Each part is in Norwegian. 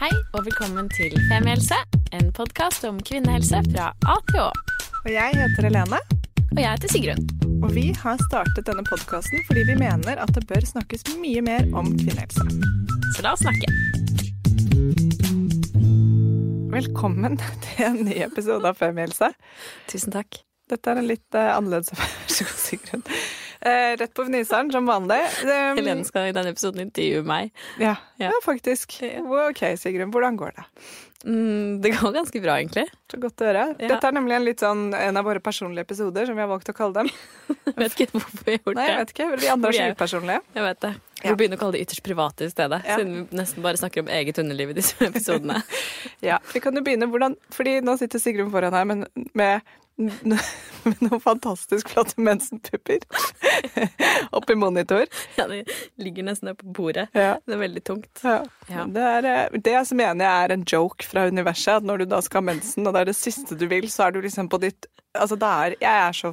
Hei og velkommen til Femihelse, en podkast om kvinnehelse fra A til Å. Og jeg heter Helene, Og jeg heter Sigrun. og vi har startet denne podkasten fordi vi mener at det bør snakkes mye mer om kvinnehelse. Så la oss snakke. Velkommen til en ny episode av Femihelse. Tusen takk. Dette er en litt uh, annerledes versjon, Sigrun. Eh, rett på fniseren, som vanlig. Um, Helene skal i denne episoden intervjue meg. Ja, Ja. ja, faktisk. Ok, Sigrun, hvordan går det? Mm, det går ganske bra, egentlig. Så godt å høre. Ja. Dette er nemlig en, sånn, en av våre personlige episoder, som vi har valgt å kalle dem. Jeg vet ikke hvorfor vi har gjort det. Nei, jeg vet ikke. Vi andre er så upersonlige. Jeg vet det. Vi Ja. begynner begynne å kalle det ytterst private i stedet, Ja. siden vi nesten bare snakker om eget underliv i disse episodene. Ja, vi kan jo begynne hvordan Fordi nå sitter Sigrun foran her men med, med noen fantastisk flotte mensenpupper oppi monitor. Ja, det ligger nesten der på bordet. Ja. Det er veldig tungt. Ja. Ja. Det, er, eh, det som mener jeg er en joke fra universet, at når du da skal ha mensen, og det er det siste du vil, så er du liksom på ditt Altså, det er Jeg er så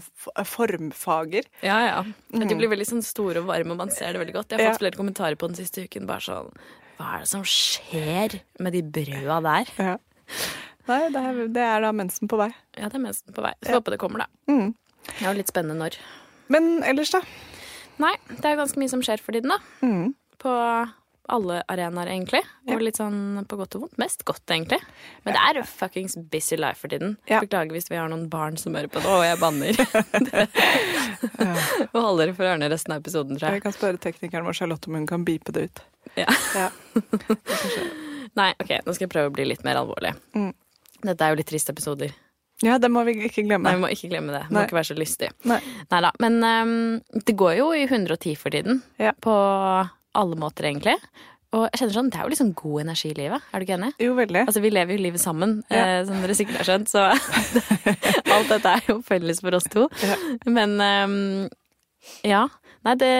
formfager. Ja, ja. De blir veldig sånn store og varme, og man ser det veldig godt. Jeg har fått flere kommentarer på den siste uken. Bare sånn Hva er det som skjer med de brøda der? Ja. Nei, det er, det er da mensen på vei. Ja, det er mensen på vei. Så håper det kommer, da. Mm. Det er jo litt spennende når. Men ellers, da? Nei, det er ganske mye som skjer for tiden, da. Mm. På alle arenaer, egentlig. Og litt sånn på godt og vondt. Mest godt, egentlig. Men det er fuckings busy life for tiden. Ja. Beklager hvis vi har noen barn som hører på det, og jeg banner. Og holder dere for ørene resten av episoden, tror Vi jeg. kan spørre teknikeren vår Charlotte om hun kan beepe det ut. Ja. Ja. Nei, ok, nå skal jeg prøve å bli litt mer alvorlig. Mm. Dette er jo litt triste episoder. Ja, det må vi ikke glemme. Nei, vi må ikke glemme det. Det må ikke være så lystig. Nei. Neida, Men um, det går jo i 110 for tiden. Ja. På alle måter, egentlig. Og jeg kjenner sånn, det er jo liksom god energi i livet. Er du ikke enig? Jo, veldig. Altså, Vi lever jo livet sammen, Ja. eh, som dere sikkert har skjønt. Så alt dette er jo felles for oss to. Ja. Men um, ja. Nei, det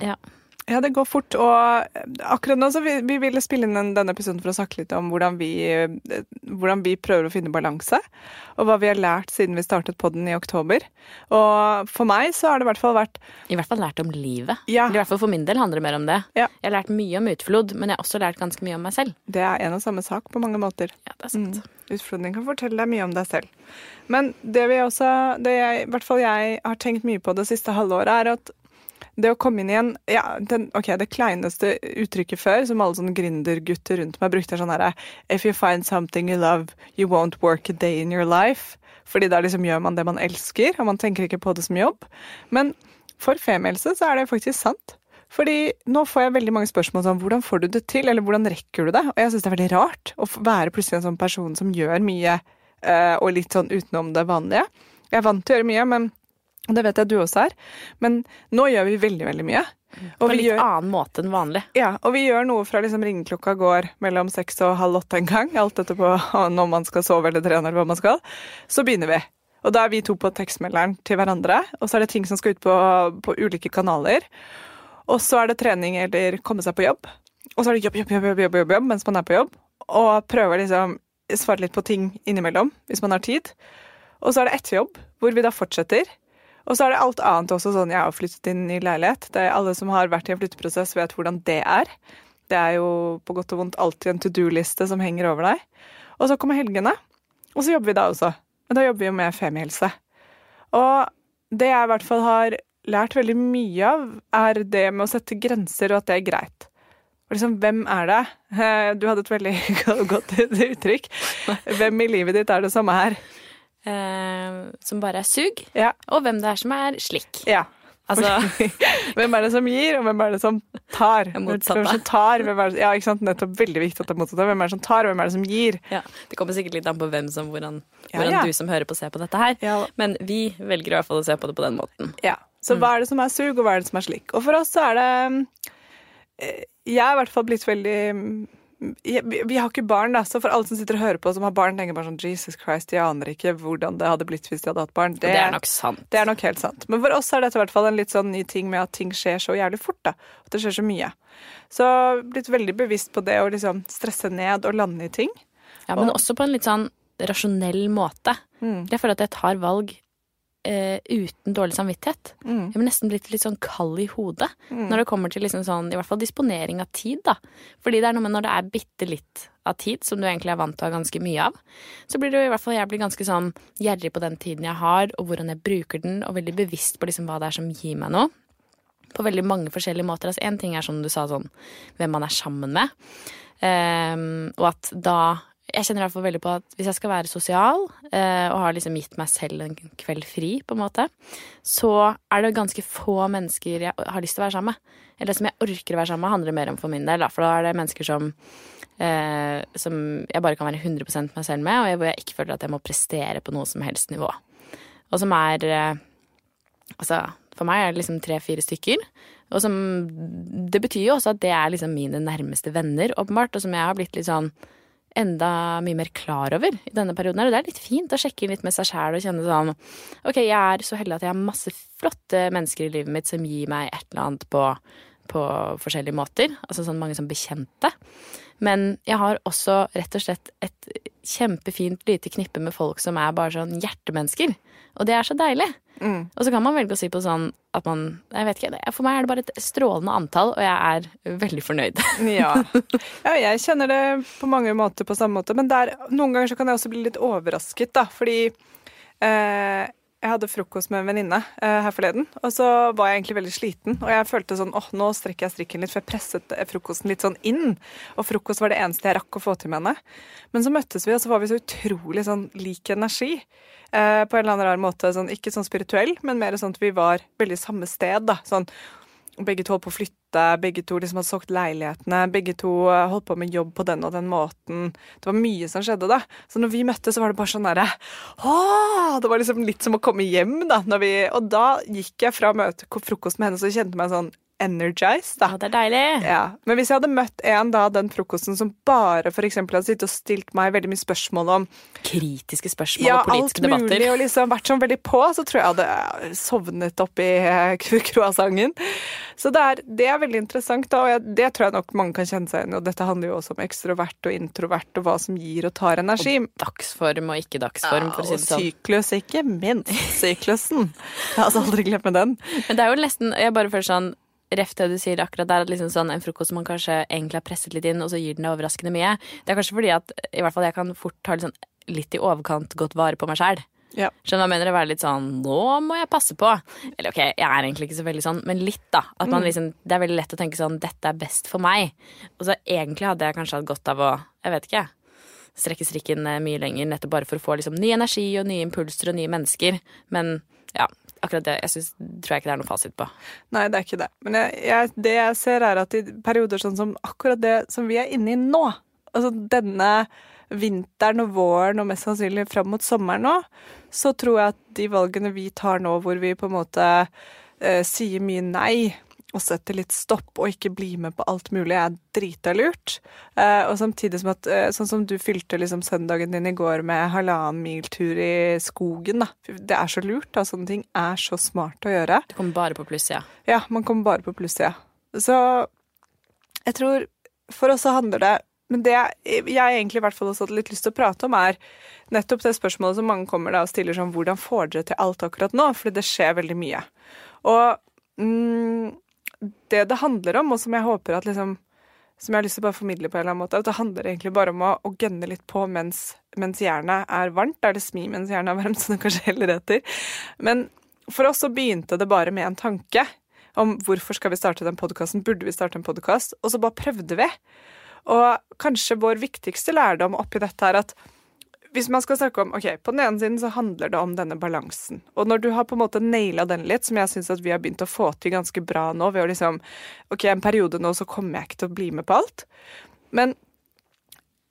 Ja. Ja, det går fort, og akkurat nå så vi, vi ville spille inn denne episoden for å snakke litt om hvordan vi, eh, hvordan vi prøver å finne balanse, og hva vi har lært siden vi startet podden i oktober. Og for meg så har det i hvert fall vært I hvert fall lært om livet. Ja. I hvert fall for min del handler det mer om det. Ja. Jeg har lært mye om utflod, men jeg har også lært ganske mye om meg selv. Det er en og samme sak på mange måter. Ja, det er sant. Mm. Utflodning kan fortelle deg mye om deg selv. Men det vi også, det jeg, i hvert fall jeg har tenkt mye på det siste halvåret, er at det å komme inn i en ja, den, ok, Det kleineste uttrykket før, som alle sånne gründergutter rundt meg brukte, er sånn herre If you find something you love, you won't work a day in your life. Fordi da liksom gjør man det man elsker, og man tenker ikke på det som jobb. Men for femielse så er det faktisk sant. Fordi nå får jeg veldig mange spørsmål om hvordan får du det til, eller hvordan rekker du det? Og jeg syns det er veldig rart å være plutselig en sånn person som gjør mye, eh, og litt sånn utenom det vanlige. Jeg er vant til å gjøre mye, men og det vet jeg du også er. Men nå gjør vi veldig, veldig mye. På en litt gjør, annen måte enn vanlig. ja, og vi gjør noe fra liksom ringeklokka går mellom seks og halv åtte en gang, alt dette på når man skal sove eller trene eller hva man skal, så begynner vi. Og da er vi to på tekstmelderen til hverandre, og så er det ting som skal ut på, på ulike kanaler. Og så er det trening eller komme seg på jobb. Og så er det jobb, jobb, jobb, jobb, jobb, jobb, mens man er på jobb. Og prøver liksom svare litt på ting innimellom hvis man har tid. Og så er det etter jobb, hvor vi da fortsetter. Og så er det alt annet også sånn Jeg har flyttet inn i leilighet. Det er Alle som har vært i en flytteprosess, vet hvordan det er. Det er jo på godt og vondt alltid en to do-liste som henger over deg. Og så kommer helgene, og så jobber vi da også. Men da jobber vi jo med femihelse. Og det jeg i hvert fall har lært veldig mye av, er det med å sette grenser, og at det er greit. Og liksom, hvem er det? Du hadde et veldig godt uttrykk. Hvem i livet ditt er det som er Eh, som bare er sug, Ja. og hvem det er som er slikk. Ja. Altså, hvem er det som gir, og hvem er det som tar? er motsatt, Hvem som tar? Hvem er det, ja, ikke sant? Nettopp veldig viktig at det er motsatt. Hvem er det som tar, og hvem er det som gir? ja, det kommer sikkert litt an på hvem som, hvordan, hvordan ja. du som hører på, ser på dette her. Ja. Men vi velger i hvert fall å se på det på den måten. Ja. Så hva er det som er sug, og hva er det som er slik? Og for oss så er det eh, jeg er i hvert fall blitt veldig vi, har ikke barn, da, så for alle som sitter og hører på som har barn, tenker bare sånn Jesus Christ, de aner ikke hvordan det hadde blitt hvis de hadde hatt barn. Det, er nok sant. Det er nok helt sant. Men for oss er dette i hvert fall en litt sånn ny ting med at ting skjer så jævlig fort. da. At det skjer så mye. Så blitt veldig bevisst på det å liksom stresse ned og lande i ting. Ja, Men også på en litt sånn rasjonell måte. Mm. Jeg føler at jeg tar valg eh, uten dårlig samvittighet. Mm. Jeg blir nesten blitt litt sånn kald i hodet når det kommer til liksom sånn, i hvert fall disponering av tid. da. Fordi det er noe med når det er bitte litt av tid, som du egentlig er vant til å ha ganske mye av, så blir det jo i hvert fall jeg blir ganske sånn gjerrig på den tiden jeg har, og hvordan jeg bruker den, og veldig bevisst på liksom hva det er som gir meg noe. På veldig mange forskjellige måter. Altså, en ting er som du sa, sånn hvem man er sammen med. Um, og at da Jeg kjenner i hvert fall veldig på at hvis jeg skal være sosial, eh, og har liksom gitt meg selv en kveld fri, på en måte, så er det ganske få mennesker jeg har lyst til å være sammen med. Eller som jeg orker å være sammen med, handler mer om for min del. Da. For da er det mennesker som, eh, som jeg bare kan være 100 meg selv med, og hvor jeg ikke føler at jeg må prestere på noe som helst nivå. Og som er eh, Altså, for meg er det liksom tre-fire stykker. Og som Det betyr jo også at det er liksom mine nærmeste venner, åpenbart, og som jeg har blitt litt sånn enda mye mer klar over i denne perioden. Og det er litt fint å sjekke inn litt med seg sjæl og kjenne sånn Ok, jeg er så heldig at jeg har masse flotte mennesker i livet mitt som gir meg et eller annet på, på forskjellige måter. Altså sånn mange som bekjente. Men jeg har også rett og slett et kjempefint lite knippe med folk som er bare sånn hjertemennesker. Og det er så deilig. Og så kan man velge å si på sånn at man Jeg vet ikke, for meg er det bare et strålende antall, og jeg er veldig fornøyd. Ja. ja, jeg kjenner det på mange måter på samme måte, men der, noen ganger så kan jeg også bli litt overrasket, da, fordi eh, jeg hadde frokost med en venninne eh, her forleden, og så var jeg egentlig veldig sliten, og jeg følte sånn åh, nå strekker jeg strikken litt, for jeg presset eh, frokosten litt sånn inn, og frokost var det eneste jeg rakk å få til med henne. Men så møttes vi, og så var vi så utrolig sånn lik energi. Eh, på en eller annen rar måte, sånn, ikke sånn spirituell, men mer sånn at vi var veldig samme sted, da. Sånn, begge to holdt på å flytte, begge to liksom hadde solgt leilighetene, begge to eh, holdt på med jobb på den og den måten. Det var mye som skjedde, da. Så når vi møttes, så var det bare sånn derre Det var liksom litt som å komme hjem, da. Vi, og da gikk jeg fra møte frokost med henne, så kjente jeg meg sånn energized, da. Ja, det er deilig. Ja, Men hvis jeg hadde møtt en da, den frokosten som bare for eksempel hadde sittet og stilt meg veldig mye spørsmål om Kritiske spørsmål ja, og politiske debatter. Ja, alt mulig, debatter. og liksom vært sånn veldig på, så tror jeg hadde sovnet oppi croissanten. Så det er, det er veldig interessant, da, og jeg, det tror jeg nok mange kan kjenne seg igjen i. Og dette handler jo også om ekstrovert og introvert, og hva som gir og tar energi. Og Dagsform og ikke dagsform, for å si og det sånn. syklus, ikke minst. Syklusen. Jeg har altså aldri med den. Men det er jo nesten Jeg bare føler sånn Ref det du sier akkurat der, at liksom sånn en frokost man kanskje egentlig har presset litt inn, og så gir den deg overraskende mye. Det er kanskje fordi at i hvert fall jeg kan fort ta litt, sånn, litt i overkant godt vare på meg sjæl. Ja. Skjønner hva jeg mener? Å være litt sånn Nå må jeg passe på. Eller ok, jeg er egentlig ikke så veldig sånn, men litt, da. At man liksom, det er veldig lett å tenke sånn Dette er best for meg. Og så egentlig hadde jeg kanskje hatt godt av å Jeg vet ikke. Strekke strikken eh, mye lenger, nettopp bare for å få liksom ny energi og nye impulser og nye mennesker. Men ja, akkurat det jeg synes, tror jeg ikke det er noe fasit på. Nei, det er ikke det. Men jeg, jeg, det jeg ser, er at i perioder sånn som akkurat det som vi er inne i nå, altså denne vinteren og våren og mest sannsynlig fram mot sommeren nå, så tror jeg at de valgene vi tar nå, hvor vi på en måte eh, sier mye nei og setter litt stopp og ikke blir med på alt mulig, er drita lurt. Eh, og samtidig som at eh, Sånn som du fylte liksom søndagen din i går med halvannen mil tur i skogen, da. Det er så lurt. da, Sånne ting er så smart å gjøre. Det kommer bare på plussida. Ja, ja, man kommer bare på plussida. Så jeg tror For oss så handler det Men det jeg, jeg egentlig i hvert fall også hadde litt lyst til å prate om, er nettopp det spørsmålet som mange kommer da og stiller sånn Hvordan får dere til alt akkurat nå? Fordi det skjer veldig mye. Og mm, det det handler om, og som jeg håper at liksom som jeg har lyst til å bare formidle på en eller annen måte, at det handler egentlig bare om å, å gønne litt på mens, mens jernet er varmt. Da er det smi mens jernet er varmt, som det kanskje heller heter. Men for oss så begynte det bare med en tanke om hvorfor skal vi starte den podkasten, burde vi starte en podkast? Og så bare prøvde vi. Og kanskje vår viktigste lærdom oppi dette er at hvis man skal snakke om, ok, På den ene siden så handler det om denne balansen. Og når du har på en måte naila den litt, som jeg syns at vi har begynt å få til ganske bra nå ved å liksom Ok, en periode nå så kommer jeg ikke til å bli med på alt. Men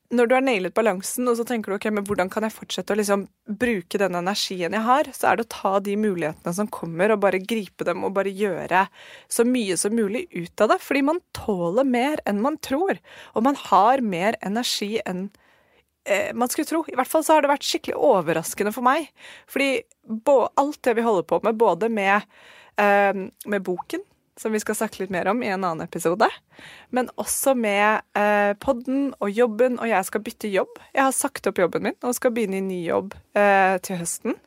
når du har nailet balansen, og så tenker du ok, men hvordan kan jeg fortsette å liksom bruke den energien jeg har, så er det å ta de mulighetene som kommer, og bare gripe dem og bare gjøre så mye som mulig ut av det. Fordi man tåler mer enn man tror. Og man har mer energi enn eh, man skulle tro. I hvert fall så har det vært skikkelig overraskende for meg. Fordi alt det vi holder på med, både med, eh, med boken, som vi skal snakke litt mer om i en annen episode, men også med eh, podden og jobben, og jeg skal bytte jobb. Jeg har sagt opp jobben min og skal begynne i ny jobb eh, til høsten.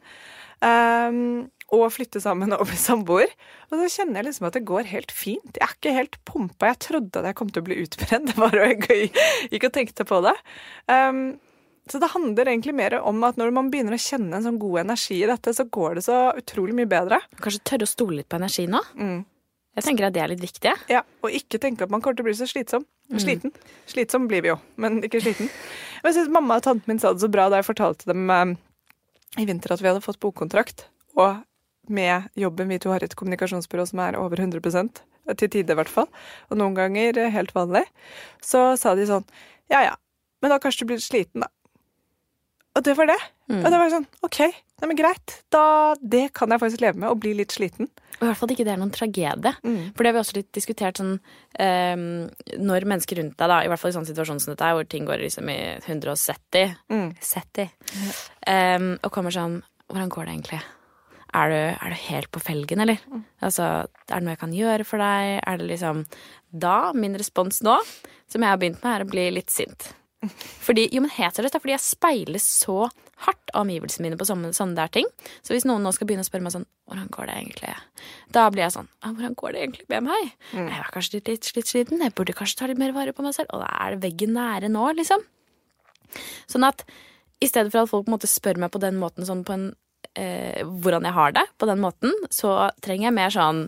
Um, og flytte sammen og bli samboer. Og så kjenner jeg liksom at det går helt fint. Jeg er ikke helt pumpa. Jeg trodde at jeg kom til å bli utbrent. Det var jeg gikk og tenkte på det. Um, så det handler egentlig mer om at når man begynner å kjenne en sånn god energi i dette, så går det så utrolig mye bedre. Kanskje tørre å stole litt på energi nå? Mm. Jeg tenker at det er litt viktig. Ja, Og ikke tenke at man kommer til å bli så slitsom. Sliten. Slitsom blir vi jo, men ikke sliten. Jeg synes Mamma og tanten min sa det så bra da jeg fortalte dem eh, i vinter at vi hadde fått bokkontrakt. Og med jobben vi to har i et kommunikasjonsbyrå som er over 100% til tider i hvert fall, og noen ganger helt vanlig, så sa de sånn Ja ja, men da kanskje du blir sliten, da. Og det var det. Og det var sånn OK, nei, men greit. Da, det kan jeg faktisk leve med, og bli litt sliten. Og i hvert fall ikke det er noen tragedie. For det har vi også litt diskutert sånn um, Når mennesker rundt deg, da, i hvert fall i sånn situasjon som dette hvor ting går liksom i 170 Mm. 70, um, og kommer sånn Hvordan går det egentlig? Er du, er du helt på felgen, eller? Altså, er det noe jeg kan gjøre for deg? Er det liksom Da, min respons nå, som jeg har begynt med, er å bli litt sint. Fordi, jo, men heter det det fordi jeg speiles så hardt av omgivelsene mine på sånne, sånne der ting. Så hvis noen nå skal begynne å spørre meg sånn Hvordan går det egentlig? Da blir jeg sånn «Ah, Hvordan går det egentlig med meg? Jeg er kanskje litt, litt, litt sliten. Jeg burde kanskje ta litt mer vare på meg selv. Og da er det veggen nære nå, liksom. Sånn at i stedet for at folk på en måte spør meg på den måten, sånn på en eh, hvordan jeg har det, på den måten, så trenger jeg mer sånn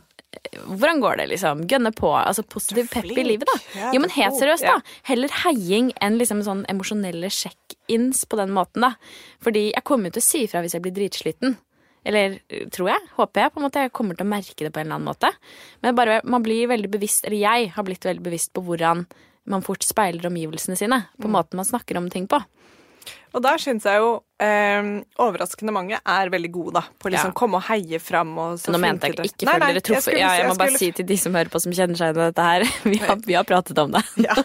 hvordan går det, liksom? Gønne på. Altså positiv pep i livet, da. Ja, Jo, men helt seriøst, da. Heller heiing enn liksom sånn emosjonelle check-ins på den måten, da. Fordi jeg kommer jo til å si ifra hvis jeg blir dritsliten. Eller eh, tror jeg. Håper jeg. på en måte Jeg kommer til å merke det på en eller annen måte. Men bare man blir veldig bevisst, eller jeg har blitt veldig bevisst på hvordan man fort speiler omgivelsene sine. På Mm. måten man snakker om ting på. Og der syns jeg jo eh, overraskende mange er veldig gode, da. På liksom Ja. komme og heie fram og så Nå mente jeg ikke føler dere truffet. Jeg, Ja, jeg må bare si til de som hører på som kjenner seg igjen i dette her, vi har, vi har pratet om det. ja.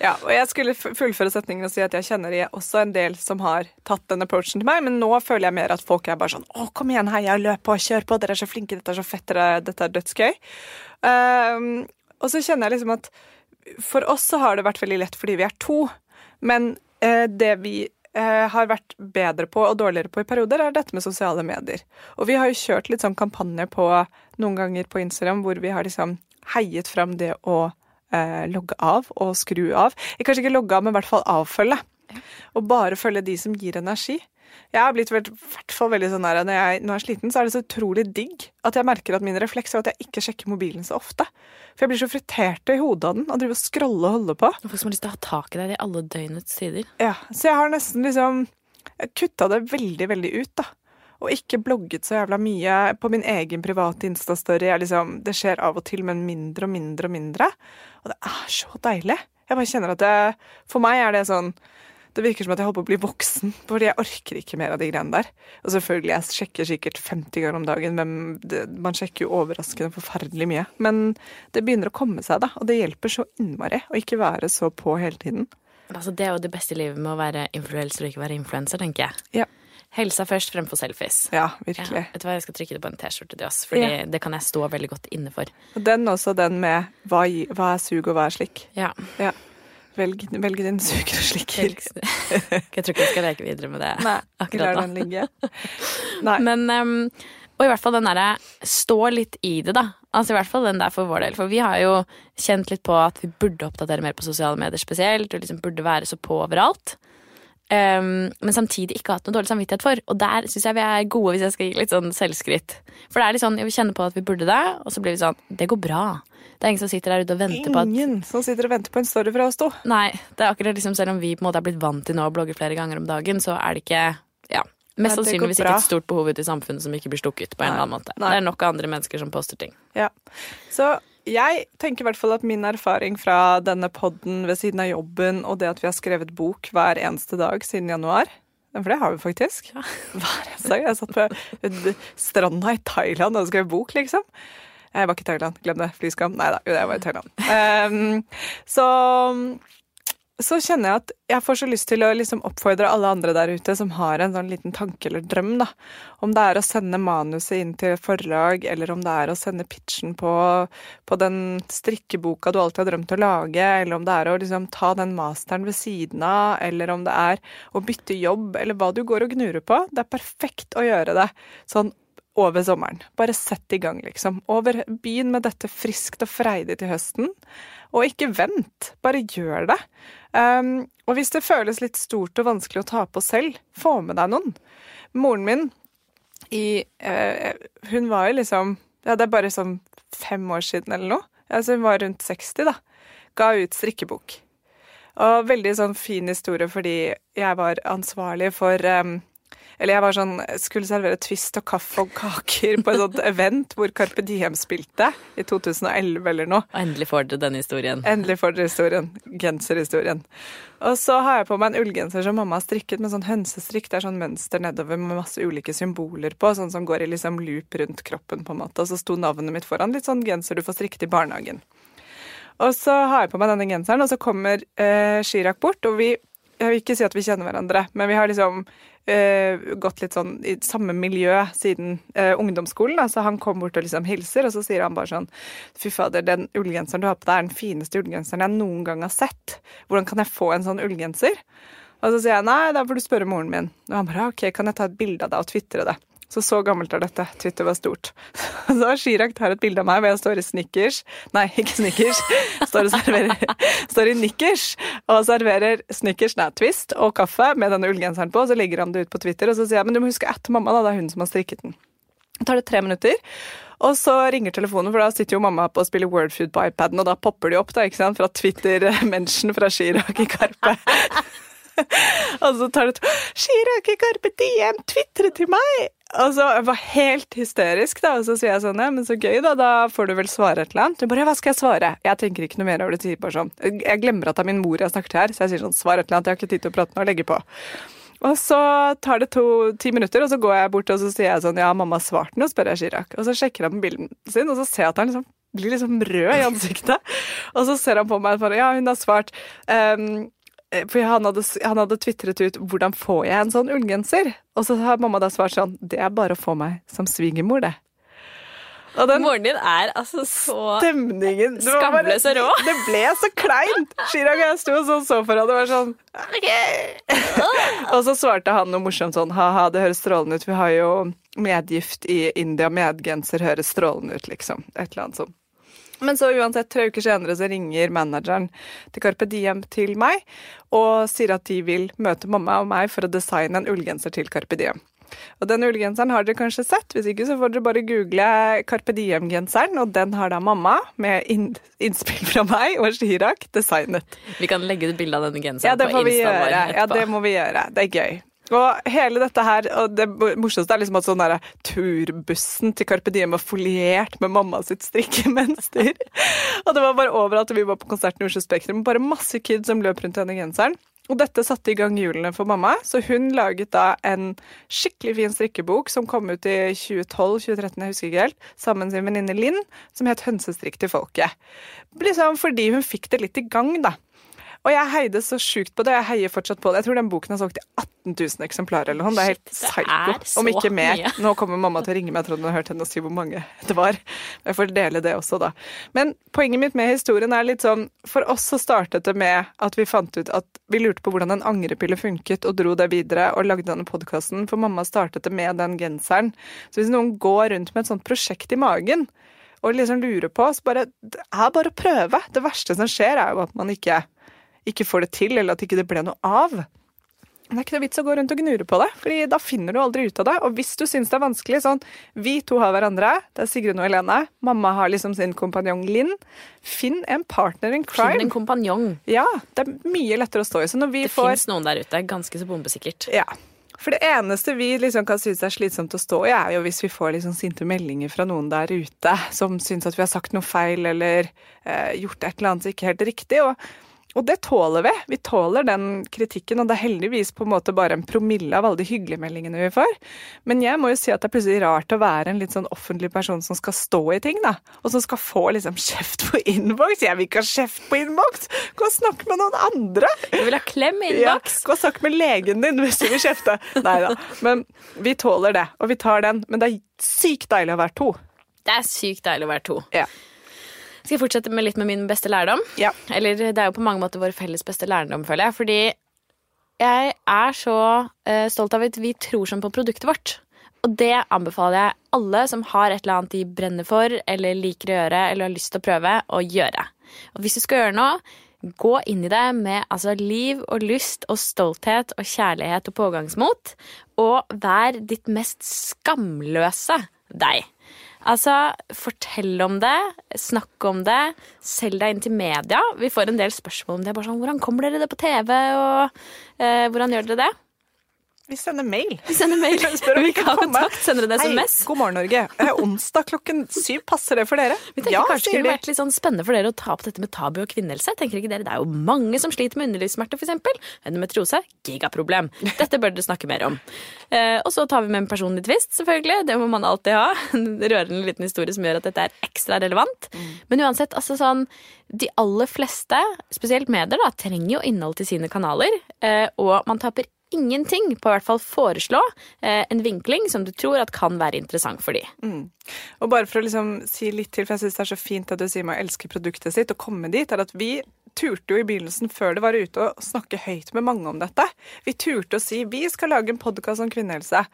ja, og jeg skulle fullføre setningen og si at jeg kjenner jeg også en del som har tatt den approachen til meg, men nå føler jeg mer at folk er bare sånn Å, kom igjen, heia, løp på, kjør på, dere er så flinke, dette er så fett, dere, dette er dødsgøy. Um, og så kjenner jeg liksom at for oss så har det vært veldig lett fordi vi er to, men det vi eh, har vært bedre på og dårligere på i perioder, er dette med sosiale medier. Og vi har jo kjørt litt sånn kampanje på noen ganger på Instagram hvor vi har liksom heiet fram det å eh, logge av og skru av. Eh, Kanskje ikke logge av, men i hvert fall avfølge. Og bare følge de som gir energi. Jeg har blitt hvert fall veldig sånn der, når jeg, når jeg er sliten, så er det så utrolig digg at jeg merker at min refleks er at jeg ikke sjekker mobilen så ofte. For jeg blir så fritert i hodet av den og driver og scroller og holder på. Folk som har lyst til å ha tak i deg i alle døgnets tider. Ja, så jeg har nesten liksom kutta det veldig, veldig ut, da. Og ikke blogget så jævla mye på min egen private Insta-story. Liksom, det skjer av og til, men mindre og mindre og mindre. Og det er så deilig. Jeg bare kjenner at det For meg er det sånn Det virker som at jeg holder på å bli voksen, fordi jeg orker ikke mer av de greiene der. Og selvfølgelig, jeg sjekker sikkert 50 ganger om dagen, men man sjekker jo overraskende forferdelig mye. Men det begynner å komme seg, da. Og det hjelper så innmari å ikke være så på hele tiden. Altså, det er jo det beste i livet med å være influenser og ikke være influenser, tenker jeg. Ja. Helsa først fremfor selfies. Ja, Ja, virkelig. vet du hva, Jeg skal trykke det på en T-skjorte til oss, Fordi Ja. det kan jeg stå veldig godt inne for. Og den også, den med hva, hva er sug og hva er slik. Ja. Ja. Velg, velg din suger og slikker. Jeg tror ikke vi skal leke videre med det Nei, akkurat lar den ligge. Nei. Men um, Og i hvert fall den derre stå litt i det, da. Altså i hvert fall den der for vår del. For vi har jo kjent litt på at vi burde oppdatere mer på sosiale medier spesielt, og liksom burde være så på overalt. Ehm, men samtidig ikke hatt noe dårlig samvittighet for. Og der syns jeg vi er gode, hvis jeg skal gi litt sånn selvskritt. For det er litt sånn, vi kjenner på at vi burde det, og så blir vi sånn Det går bra. Det er ingen som sitter der ute og venter på at Ingen som sitter og venter på en story fra oss to. Nei, det er akkurat liksom selv om vi på en måte er blitt vant til nå å blogge flere ganger om dagen, så er det ikke Ja. Mest sannsynligvis ikke et stort behov ute i samfunnet som ikke blir stukket på en Nei. eller annen måte. Nei. Det er nok av andre mennesker som poster ting. Ja. Så jeg tenker i hvert fall at min erfaring fra denne podden ved siden av jobben, og det at vi har skrevet bok hver eneste dag siden januar For det har vi faktisk. Hver eneste dag. Jeg satt på stranda i Thailand og skrev bok, liksom. Jeg var ikke i Thailand, glem det. Flyskam. Nei da, jo, jeg var i Thailand. Um, så så kjenner jeg at jeg får så lyst til å liksom oppfordre alle andre der ute som har en sånn liten tanke eller drøm, da. Om det er å sende manuset inn til forlag, eller om det er å sende pitchen på, på den strikkeboka du alltid har drømt å lage, eller om det er å liksom ta den masteren ved siden av, eller om det er å bytte jobb, eller hva du går og gnurer på. Det er perfekt å gjøre det sånn over sommeren. Bare sett i gang, liksom. Over, begynn med dette friskt og freidig til høsten. Og ikke vent, bare gjør det. Um, og hvis det føles litt stort og vanskelig å ta på selv, få med deg noen. Moren min i uh, Hun var jo liksom Ja, det er bare sånn fem år siden eller noe. Altså hun var rundt 60, da. Ga ut strikkebok. Og veldig sånn fin historie fordi jeg var ansvarlig for um, eller jeg var sånn, skulle servere Twist og kaffe og kaker på et sånt event hvor Carpe Diem spilte i 2011 eller noe. Og endelig får dere denne historien. Endelig får dere historien. Genserhistorien. Og så har jeg på meg en ullgenser som mamma har strikket med sånn hønsestrikk. Det er sånn mønster nedover med masse ulike symboler på, sånn som går i liksom loop rundt kroppen, på en måte. Og så sto navnet mitt foran. Litt sånn genser du får strikket i barnehagen. Og så har jeg på meg denne genseren, og så kommer eh, Chirag bort, og vi jeg vil ikke si at vi kjenner hverandre, men vi har liksom uh, gått litt sånn i samme miljø siden uh, ungdomsskolen. Da. Så han kom bort og liksom hilser, og så sier han bare sånn Fy fader, den ullgenseren du har på deg, er den fineste ullgenseren jeg noen gang har sett. Hvordan kan jeg få en sånn ullgenser? Og så sier jeg nei, da får du spørre moren min. Og han bare ok, kan jeg ta et bilde av deg og tvitre det? Så så gammelt er dette. Twitter var stort. Så Chirag tar et bilde av meg hvor jeg står i snickers Nei, ikke snickers. Står, står i nikkers og serverer snickers, nei, Twist og kaffe med denne ullgenseren på. Så legger han det ut på Twitter, og så sier jeg men du må huske at mamma, da. Det er hun som har strikket den. Det tar det tre minutter. Og så ringer telefonen, for da sitter jo mamma på og spiller Wordfood på iPaden, og da popper de opp da, ikke sant, fra Twitter-menschen fra Chirag i Karpe. og så tar det to Chirag i Karpe DM tvitrer til meg! Og så jeg var helt hysterisk, da, og så sier jeg sånn, ja, men så gøy, da, da får du vel svare et eller annet. Hun bare, ja, hva skal jeg svare? Jeg tenker ikke noe mer over det, sier bare sånn. Jeg glemmer at det er min mor jeg snakker til her, så jeg sier sånn, svar et eller annet, jeg har ikke tid til å prate nå, legge på. Og så tar det to, ti minutter, og så går jeg bort og så sier jeg sånn, ja, mamma har svart noe, spør jeg Chirag. Og så sjekker han bilden sin, og så ser jeg at han liksom blir liksom rød i ansiktet. og så ser han på meg og bare, ja, hun har svart. Um, for han hadde, han hadde tvitret ut 'hvordan får jeg en sånn ullgenser?' Og så har mamma da svart sånn 'det er bare å få meg som svigermor, det'. Og den Moren din er altså så stemningen Skamløs og rå. Det ble så kleint! Chirag og jeg sto og sånn så for og var sånn Og så svarte han noe morsomt sånn ha-ha, det høres strålende ut, vi har jo medgift i India, medgenser høres strålende ut, liksom. Et eller annet sånt. Men så uansett, tre uker senere så ringer manageren til Carpe Diem til meg og sier at de vil møte mamma og meg for å designe en ullgenser til Carpe Diem. Og den ullgenseren har dere kanskje sett, hvis ikke så får dere bare google Carpe Diem-genseren, og den har da mamma, med innspill fra meg og Chirag, designet. Vi kan legge ut bilde av denne genseren ja, på Insta etterpå. Ja, det må vi gjøre. Det er gøy. Og hele dette her, og det morsomste er liksom at sånn der, turbussen til Carpe Diem var foliert med mamma sitt strikkemønster. og det var bare overalt, vi var på konserten i Oslo Spektrum, bare masse kids som løp rundt denne genseren. Og dette satte i gang hjulene for mamma, så hun laget da en skikkelig fin strikkebok som kom ut i 2012-2013, jeg husker ikke helt, sammen med sin venninne Linn, som het 'Hønsestrikk til folket'. Liksom fordi hun fikk det litt i gang, da. Og jeg heide så sjukt på det. Jeg heier fortsatt på det. Jeg tror den boken har solgt i 18 000 eksemplarer eller noe. Det er helt psycho. Om ikke mer. Mye. Nå kommer mamma til å ringe meg, jeg tror hun har hørt henne si hvor mange det var. Jeg får dele det også, da. Men poenget mitt med historien er litt sånn For oss så startet det med at vi fant ut at vi lurte på hvordan en angrepille funket, og dro det videre og lagde denne podkasten. For mamma startet det med den genseren. Så hvis noen går rundt med et sånt prosjekt i magen, og liksom lurer på, så bare Det er bare å prøve. Det verste som skjer, er jo at man ikke ikke får det til, eller at ikke det ble noe av. Det er ikke noe vits å gå rundt og gnure på det, fordi da finner du aldri ut av det. Og hvis du syns det er vanskelig, sånn Vi to har hverandre, det er Sigrun og Helene. Mamma har liksom sin kompanjong Linn. Finn en partner in crime. Finn en kompanjong. Ja, det er mye lettere å stå i. Så når vi det får fins noen der ute, ganske så bombesikkert. Ja. For det eneste vi liksom kan synes er slitsomt å stå i, er jo hvis vi får liksom sinte meldinger fra noen der ute som syns at vi har sagt noe feil eller eh, gjort et eller annet ikke helt riktig. Og, og det tåler vi. Vi tåler den kritikken, og det er heldigvis på en måte bare en promille av alle de hyggelige meldingene vi får. Men jeg må jo si at det er plutselig rart å være en litt sånn offentlig person som skal stå i ting, da. Og som skal få liksom kjeft på innboks. Jeg vil ikke ha kjeft på innboks! Gå og snakk med noen andre! Du vil ha klem i Ja, innboks? gå og snakk med legen din hvis du vil kjefte. Nei da. Men vi tåler det, og vi tar den. Men det er sykt deilig å være to. Det er sykt deilig å være to. Ja. Skal jeg fortsette med litt med min beste lærdom? Ja. Eller det er jo på mange måter vår felles beste lærdom, føler jeg. Fordi jeg er så uh, stolt av at vi tror sånn på produktet vårt. Og det anbefaler jeg alle som har et eller annet de brenner for, eller liker å gjøre, eller har lyst til å prøve, å gjøre. Og hvis du skal gjøre noe, gå inn i det med altså, liv og lyst og stolthet og kjærlighet og pågangsmot. Og vær ditt mest skamløse deg. Altså, fortell om det, snakk om det, selg deg inn til media. Vi får en del spørsmål om det. Bare sånn, hvordan kommer dere det på TV, og eh, hvordan gjør dere det? Vi sender mail. Vi sender mail. Vi vi kan ha kontakt. Sender Hei, SMS? god morgen, Norge. Onsdag klokken syv, passer det for dere? Vi tenker kanskje det kunne vært litt sånn spennende for dere å ta opp dette med tabu og kvinnehelse. Tenker ikke dere? Det er jo mange som sliter med underlivssmerter, f.eks. Endometriose, gigaproblem. Dette bør dere snakke mer om. Eh, og så tar vi med en personlig tvist, selvfølgelig. Det må man alltid ha. En rørende liten historie som gjør at dette er ekstra relevant. Men uansett, altså sånn De aller fleste, spesielt medier, da, trenger jo innhold til sine kanaler. Eh, og man taper ingenting på å hvert fall foreslå eh, en vinkling som du tror at kan være interessant for de. Og bare for å liksom si litt til, for jeg syns det er så fint at du sier med å elske produktet sitt og komme dit, er at vi turte jo i begynnelsen, før det var ute, å snakke høyt med mange om dette. Vi turte å si vi skal lage en podkast om kvinnehelse.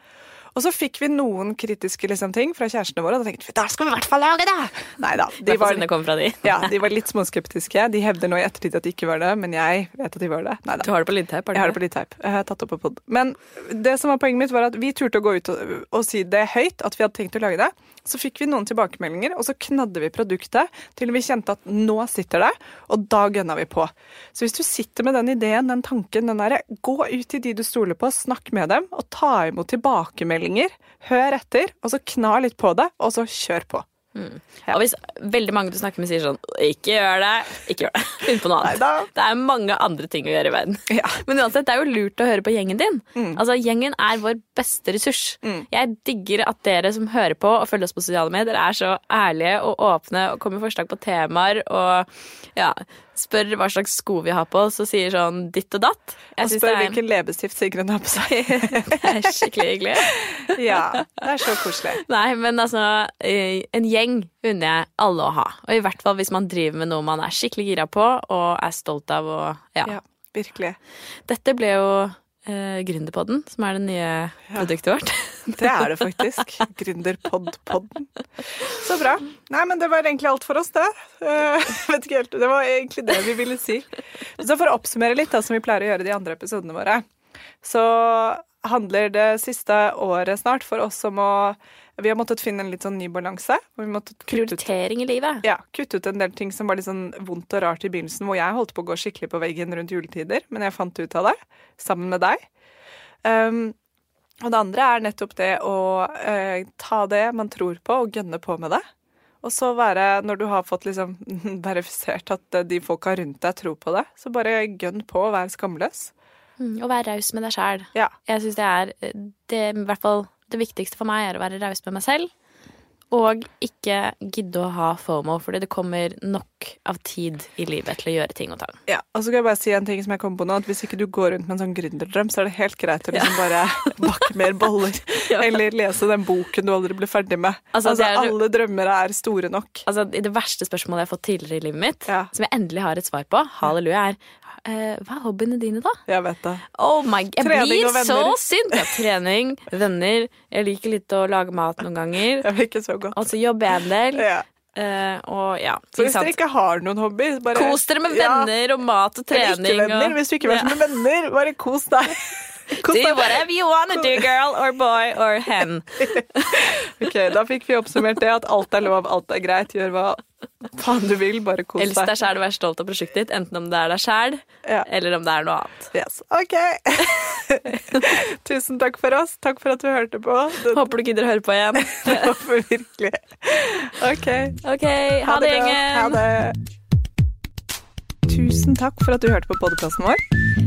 Og så fikk vi noen kritiske liksom, ting fra kjærestene våre, og da tenkte vi da skal vi i hvert fall lage det! Nei da. De var, de. ja, de var litt småskeptiske. De hevder nå i ettertid at de ikke var det, men jeg vet at de var det. Neida. Du har det på lydteip? Jeg har det på lydteip. Jeg har tatt opp på pod. Men det som var poenget mitt, var at vi turte å gå ut og, og si det høyt, at vi hadde tenkt å lage det. Så fikk vi noen tilbakemeldinger, og så knadde vi produktet til vi kjente at nå sitter det, og da gønna vi på. Så hvis du sitter med den ideen, den tanken, den derre, gå ut til de du stoler på, snakk med dem, og ta imot tilbakemeldinger. Hør etter, og så kna litt på det, og så kjør på. Ja. Og hvis veldig mange du snakker med sier sånn Ikke gjør det, ikke gjør det. Finn på noe annet. Neida. Det er mange andre ting å gjøre i verden. Ja. Men uansett, det er jo lurt å høre på gjengen din. Altså, Gjengen er vår beste ressurs. Jeg digger at dere som hører på og følger oss på sosiale medier, er så ærlige og åpne og kommer med forslag på temaer og ja, spør hva slags sko vi har på oss og sier sånn ditt og datt. Jeg og spør er, hvilken leppestift Sigrun har på seg. det er skikkelig hyggelig. ja, det er så koselig. Nei, men altså En gjeng unner jeg alle å ha. Og i hvert fall hvis man driver med noe man er skikkelig gira på og er stolt av. Og, ja. Ja, virkelig. Dette ble jo eh, Gründerpodden, som er det nye produktet vårt. Det er det faktisk. Gründerpod-podden. Så bra. Nei, men det var egentlig alt for oss, det. Uh, vet ikke helt. Det var egentlig det vi ville si. Så for å oppsummere litt, da, som vi pleier å gjøre i de andre episodene våre, så handler det siste året snart for oss om å Vi har måttet finne en litt sånn ny balanse. Prioritering i livet. ja, kutte ut en del ting som var litt sånn vondt og rart i begynnelsen, hvor jeg holdt på å gå skikkelig på veggen rundt juletider, men jeg fant ut av det, sammen med deg. Um, og det andre er nettopp det å eh, ta det man tror på, og gønne på med det. Og så være, når du har fått liksom verifisert at eh, de folka rundt deg tror på det, så bare gønn på og vær skamløs. Mm, og være raus med deg sjæl. Ja. Jeg syns det er eh, det, i hvert fall det viktigste for meg er å være raus med meg selv. Og ikke gidde å ha FOMO, fordi det kommer nok av tid i livet til å gjøre ting og tang. Ja, og så kan jeg bare si en ting som jeg kom på nå, at hvis ikke du går rundt med en sånn gründerdrøm, så er det helt greit å liksom bare bakke mer boller. Ja. Eller lese den boken du aldri blir ferdig med. Altså, Altså, er alle drømmer er store nok. Altså, Det verste spørsmålet jeg har fått tidligere i livet mitt, Ja. som jeg endelig har et svar på, halleluja, er eh, hva er hobbyene dine, da? Jeg vet det. Oh my, jeg Trening blir og så synd sint! Ja, trening, venner. Jeg liker litt å lage mat noen ganger. Jeg ikke så godt. Og så jobber jeg en del. Ja. eh, og ja, Så hvis dere ikke har noen hobby, bare Kos dere med Ja, venner og mat og eller trening. ikke venner. og- Hvis du ikke vil være med venner, bare kos deg. Do deg. whatever you wanna do, girl or boy or hen. Ok, Da fikk vi oppsummert det at alt er lov, alt er greit. Gjør hva faen du vil, bare kos Elsk deg. deg sjæl og vær stolt av prosjektet ditt, enten om det er deg sjæl Ja. eller om det er noe annet. Yes. Ok. Tusen takk for oss. Takk for at du hørte på. Det Håper du gidder å høre på igjen. håper virkelig. OK. okay ha det, gjengen. Ha det. Tusen takk for at du hørte på podkasten vår.